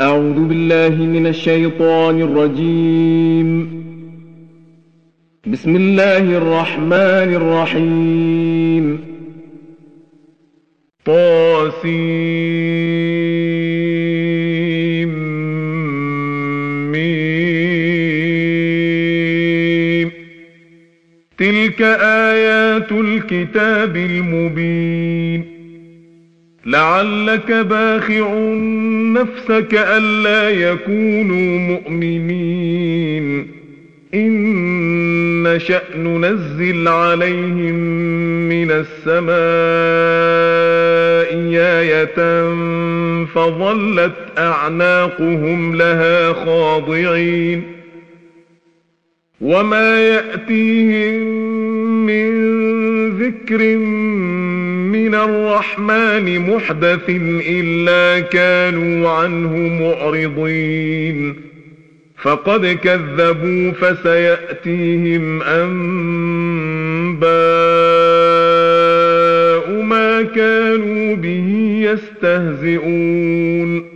أعوذ بالله من الشيطان الرجيم. بسم الله الرحمن الرحيم. طاسيم. تلك آيات الكتاب المبين. لعلك باخع نفسك ألا يكونوا مؤمنين. إن نشأ ننزل عليهم من السماء آية فظلت أعناقهم لها خاضعين. وما يأتيهم من ذكر من الرحمن محدث إلا كانوا عنه معرضين. فقد كذبوا فسيأتيهم أنباء ما كانوا به يستهزئون.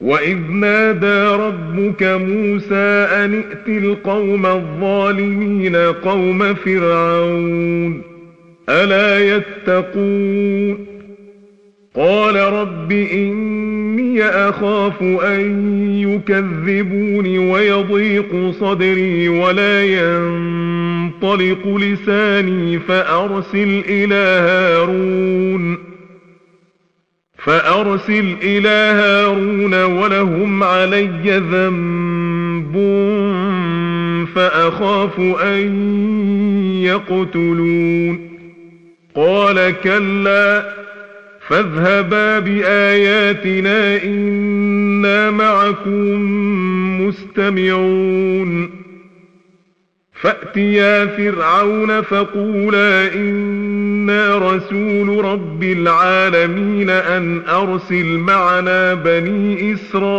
وإذ نادى ربك موسى أن ائت القوم الظالمين قوم فرعون ألا يتقون قال رب إني أخاف أن يكذبون ويضيق صدري ولا ينطلق لساني فأرسل إلى هارون فأرسل إلى هارون ولهم علي ذنب فأخاف أن يقتلون. قال كلا فاذهبا بآياتنا إنا معكم مستمعون. فأتيا فرعون فقولا إنا رسول رب العالمين أن أرسل معنا بني إسرائيل.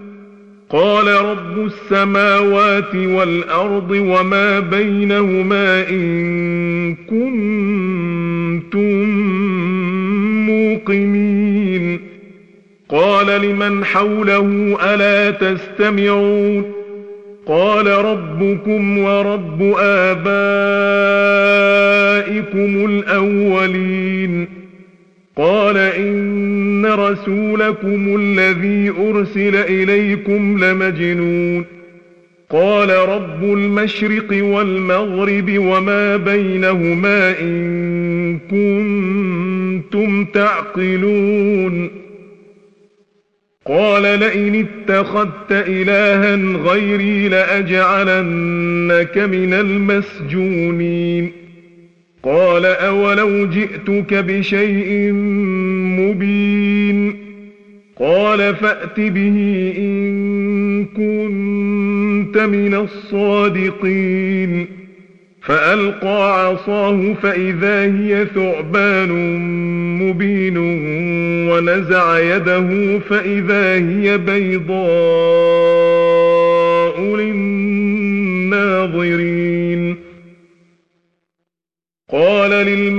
قال رب السماوات والأرض وما بينهما إن كنتم موقنين. قال لمن حوله ألا تستمعون؟ قال ربكم ورب آبائكم الأولين. قال إن رسولكم الذي أرسل إليكم لمجنون. قال رب المشرق والمغرب وما بينهما إن كنتم تعقلون. قال لئن اتخذت إلها غيري لأجعلنك من المسجونين. قال أولو جئتك بشيء مبين قال فأت به إن كنت من الصادقين فألقى عصاه فإذا هي ثعبان مبين ونزع يده فإذا هي بيضاء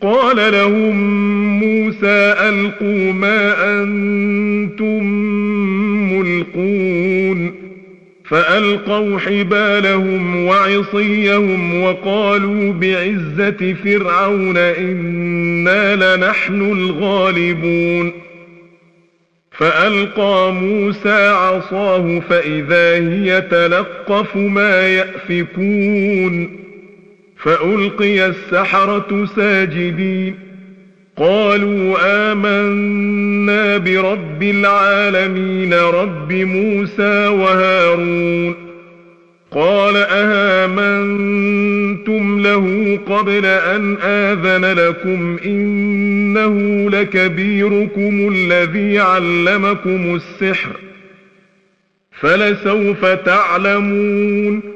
قال لهم موسى ألقوا ما أنتم ملقون. فألقوا حبالهم وعصيهم وقالوا بعزة فرعون إنا لنحن الغالبون. فألقى موسى عصاه فإذا هي تلقف ما يأفكون. فألقي السحرة ساجدين. قالوا آمنا برب العالمين رب موسى وهارون. قال أهامنتم له قبل أن آذن لكم إنه لكبيركم الذي علمكم السحر. فلسوف تعلمون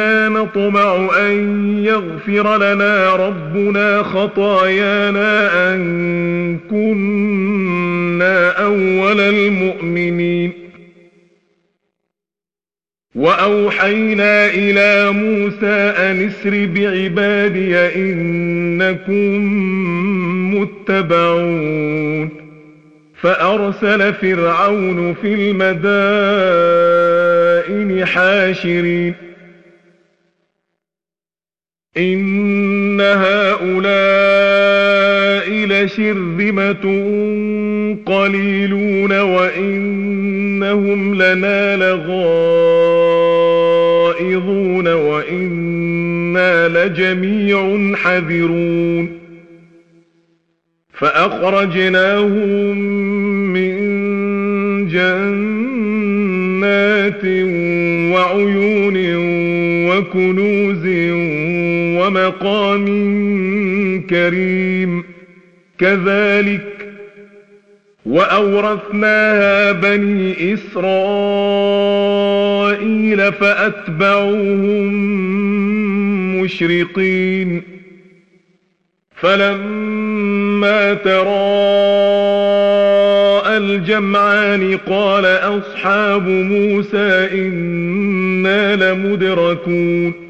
إنا نطمع أن يغفر لنا ربنا خطايانا أن كنا أول المؤمنين وأوحينا إلى موسى أن اسر بعبادي إنكم متبعون فأرسل فرعون في المدائن حاشرين إن هؤلاء لشرذمة قليلون وإنهم لنا لغائظون وإنا لجميع حذرون فأخرجناهم من جنات وعيون وكنوز ومقام كريم. كذلك وأورثناها بني إسرائيل فأتبعوهم مشرقين. فلما تراءى الجمعان قال أصحاب موسى إنا لمدركون.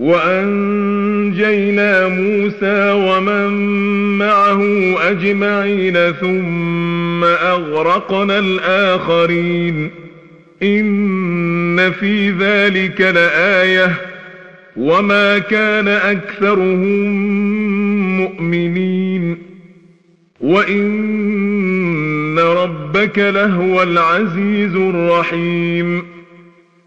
وأنجينا موسى ومن معه أجمعين ثم أغرقنا الآخرين. إن في ذلك لآية. وما كان أكثرهم مؤمنين. وإن ربك لهو العزيز الرحيم.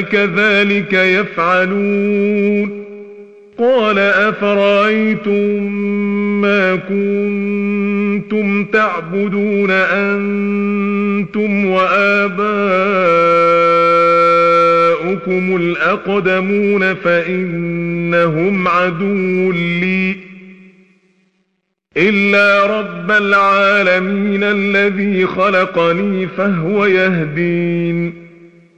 كذلك يفعلون قال أفرأيتم ما كنتم تعبدون أنتم وآباؤكم الأقدمون فإنهم عدو لي إلا رب العالمين الذي خلقني فهو يهدين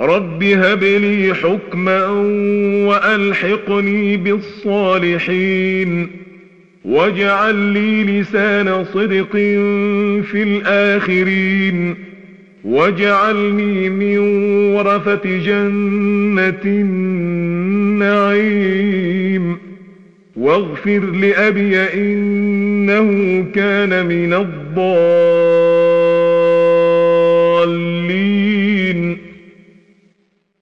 رب هب لي حكما وألحقني بالصالحين واجعل لي لسان صدق في الآخرين واجعلني من ورثة جنة النعيم واغفر لأبي إنه كان من الضالين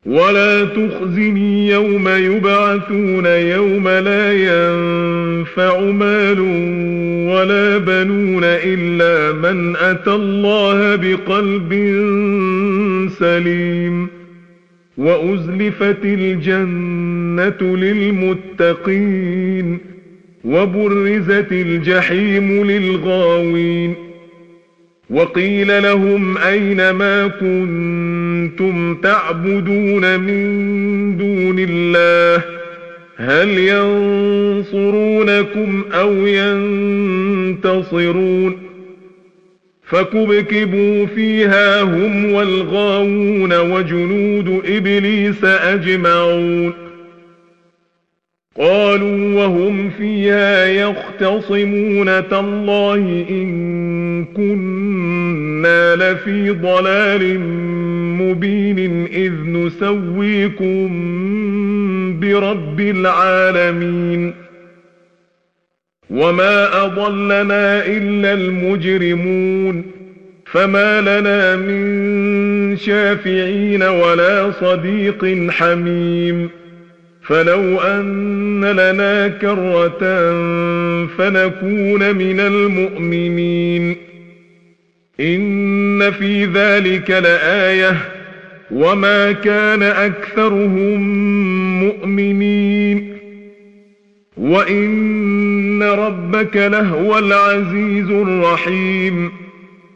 ولا تخزني يوم يبعثون يوم لا ينفع مال ولا بنون إلا من أتى الله بقلب سليم وأزلفت الجنة للمتقين وبرزت الجحيم للغاوين وقيل لهم أين ما كنتم تعبدون من دون الله؟ هل ينصرونكم أو ينتصرون؟ فكبكبوا فيها هم والغاوون وجنود إبليس أجمعون. قالوا وهم فيها يختصمون تالله إن كنا لفي ضلال مبين إذ نسويكم برب العالمين وما أضلنا إلا المجرمون فما لنا من شافعين ولا صديق حميم فلو أن لنا كرة فنكون من المؤمنين إن في ذلك لآية وما كان أكثرهم مؤمنين. وإن ربك لهو العزيز الرحيم.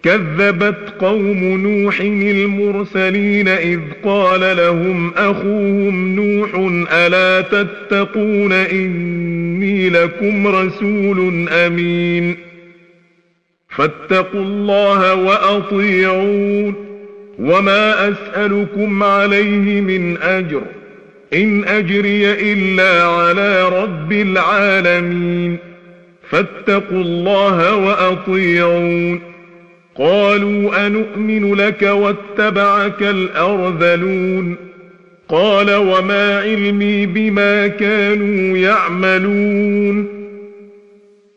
كذبت قوم نوح المرسلين إذ قال لهم أخوهم نوح ألا تتقون إني لكم رسول أمين. فاتقوا الله وأطيعون. وما أسألكم عليه من أجر. إن أجري إلا على رب العالمين. فاتقوا الله وأطيعون. قالوا أنؤمن لك واتبعك الأرذلون. قال وما علمي بما كانوا يعملون.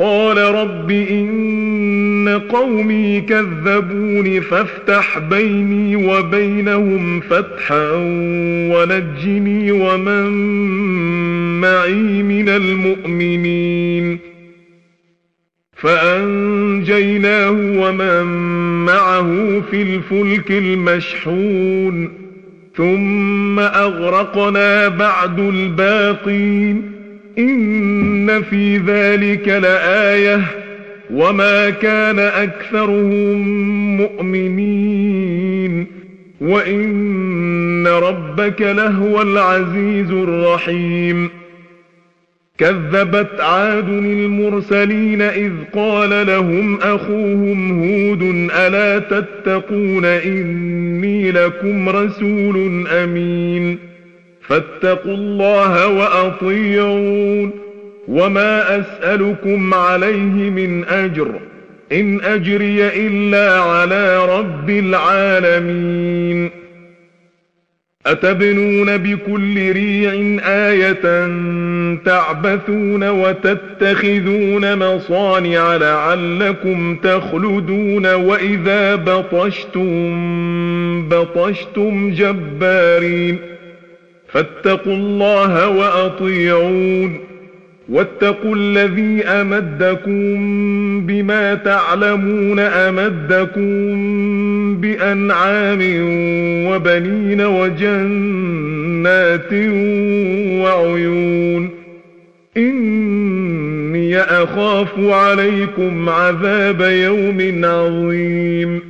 قال رب إن قومي كذبون فافتح بيني وبينهم فتحا ونجني ومن معي من المؤمنين. فأنجيناه ومن معه في الفلك المشحون. ثم أغرقنا بعد الباقين. إن في ذلك لآية وما كان أكثرهم مؤمنين وإن ربك لهو العزيز الرحيم كذبت عاد المرسلين إذ قال لهم أخوهم هود ألا تتقون إني لكم رسول أمين فاتقوا الله وأطيعون. وما أسألكم عليه من أجر. إن أجري إلا على رب العالمين. أتبنون بكل ريع آية تعبثون وتتخذون مصانع لعلكم تخلدون. وإذا بطشتم بطشتم جبارين. فاتقوا الله وأطيعون واتقوا الذي أمدكم بما تعلمون أمدكم بأنعام وبنين وجنات وعيون إني أخاف عليكم عذاب يوم عظيم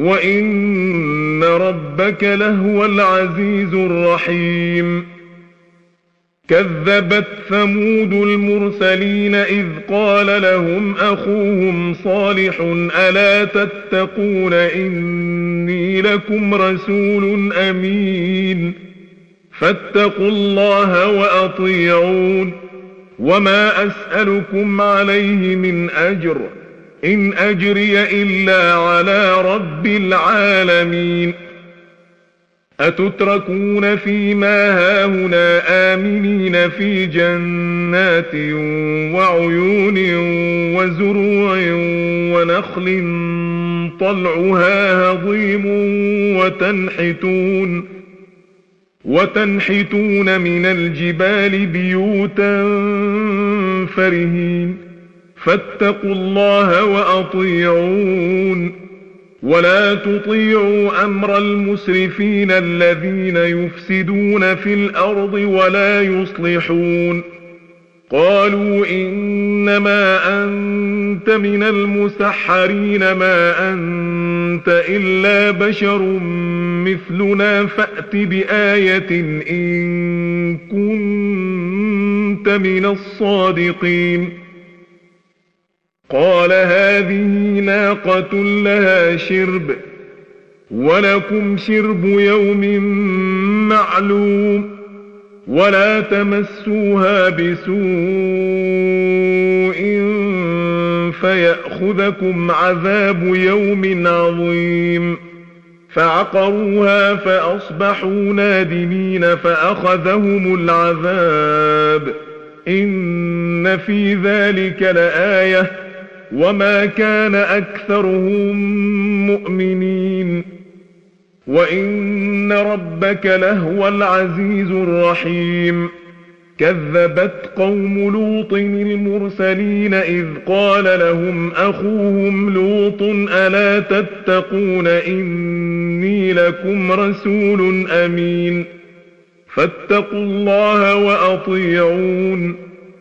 وإن ربك لهو العزيز الرحيم كذبت ثمود المرسلين إذ قال لهم أخوهم صالح ألا تتقون إني لكم رسول أمين فاتقوا الله وأطيعون وما أسألكم عليه من أجر إن أجري إلا على رب العالمين. أتتركون فيما هاهنا آمنين في جنات وعيون وزروع ونخل طلعها هضيم وتنحتون وتنحتون من الجبال بيوتا فرهين. فاتقوا الله وأطيعون ولا تطيعوا أمر المسرفين الذين يفسدون في الأرض ولا يصلحون قالوا إنما أنت من المسحرين ما أنت إلا بشر مثلنا فأت بآية إن كنت من الصادقين قال هذه ناقة لها شرب ولكم شرب يوم معلوم ولا تمسوها بسوء فيأخذكم عذاب يوم عظيم. فعقروها فأصبحوا نادمين فأخذهم العذاب. إن في ذلك لآيةٌ وما كان أكثرهم مؤمنين وإن ربك لهو العزيز الرحيم كذبت قوم لوط المرسلين إذ قال لهم أخوهم لوط ألا تتقون إني لكم رسول أمين فاتقوا الله وأطيعون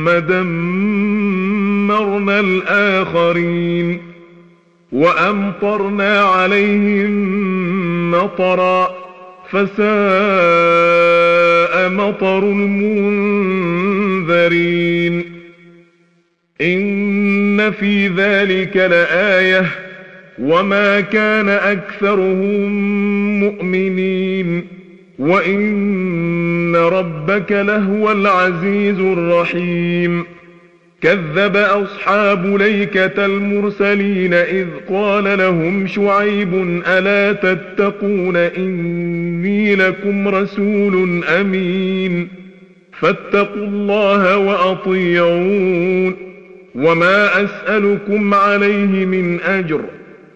ثم دمرنا الآخرين وأمطرنا عليهم مطرًا فساء مطر المنذرين إن في ذلك لآية وما كان أكثرهم مؤمنين وإن ربك لهو العزيز الرحيم كذب أصحاب ليكة المرسلين إذ قال لهم شعيب ألا تتقون إني لكم رسول أمين فاتقوا الله وأطيعون وما أسألكم عليه من أجر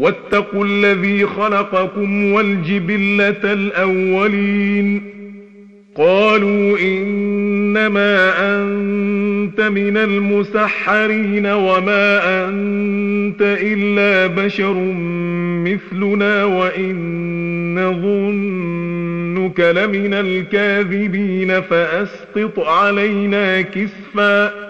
واتقوا الذي خلقكم والجبلة الأولين. قالوا إنما أنت من المسحرين وما أنت إلا بشر مثلنا وإن نظنك لمن الكاذبين فأسقط علينا كسفا.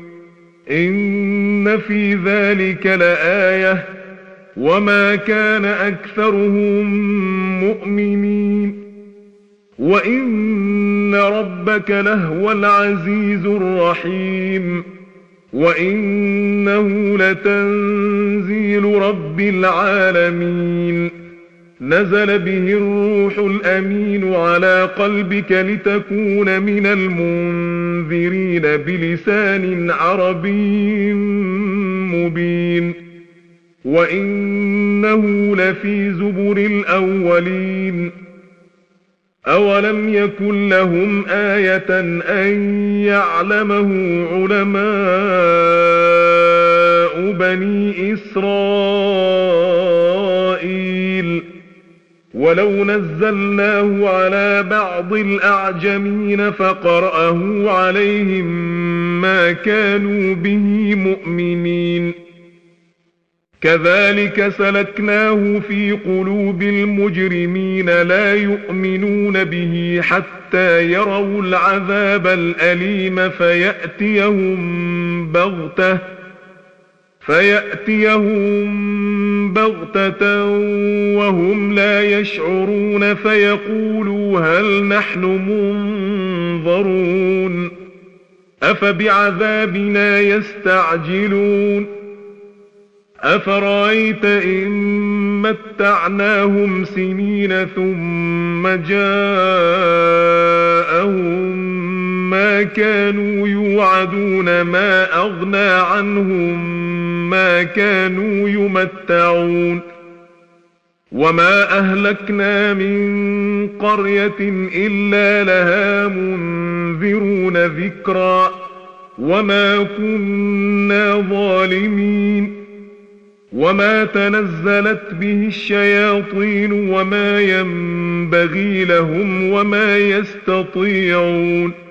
إن في ذلك لآية وما كان أكثرهم مؤمنين وإن ربك لهو العزيز الرحيم وإنه لتنزيل رب العالمين نزل به الروح الأمين على قلبك لتكون من المنذرين بلسان عربي مبين. وإنه لفي زبر الأولين. أولم يكن لهم آية أن يعلمه علماء بني إسرائيل؟ ولو نزلناه على بعض الأعجمين فقرأه عليهم ما كانوا به مؤمنين. كذلك سلكناه في قلوب المجرمين لا يؤمنون به حتى يروا العذاب الأليم فيأتيهم بغتة فيأتيهم بغتة وهم لا يشعرون فيقولوا هل نحن منظرون أفبعذابنا يستعجلون أفرأيت إن متعناهم سنين ثم جاءهم ما كانوا يوعدون ما أغنى عنهم ما كانوا يمتعون. وما أهلكنا من قرية إلا لها منذرون ذكرًا. وما كنا ظالمين. وما تنزلت به الشياطين وما ينبغي لهم وما يستطيعون.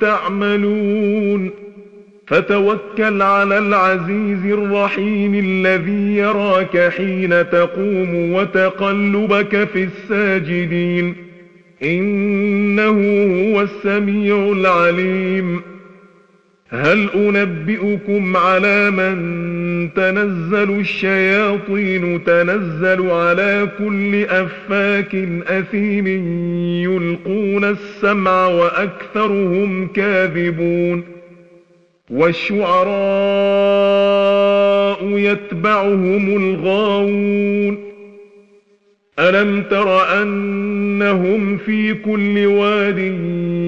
تعملون. فتوكل على العزيز الرحيم الذي يراك حين تقوم وتقلبك في الساجدين. إنه هو السميع العليم. هل أنبئكم على من تنزل الشياطين تنزل على كل أفاك أثيم يلقون السمع وأكثرهم كاذبون والشعراء يتبعهم الغاوون ألم تر أنهم في كل واد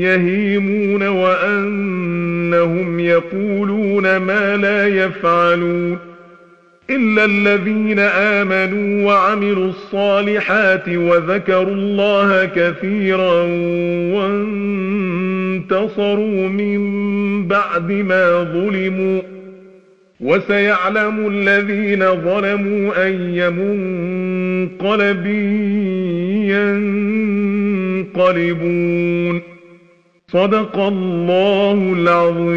يهيمون وأنهم يقولون ما لا يفعلون إلا الذين آمنوا وعملوا الصالحات وذكروا الله كثيرا وانتصروا من بعد ما ظلموا وسيعلم الذين ظلموا أي منقلب ينقلبون. صدق الله العظيم.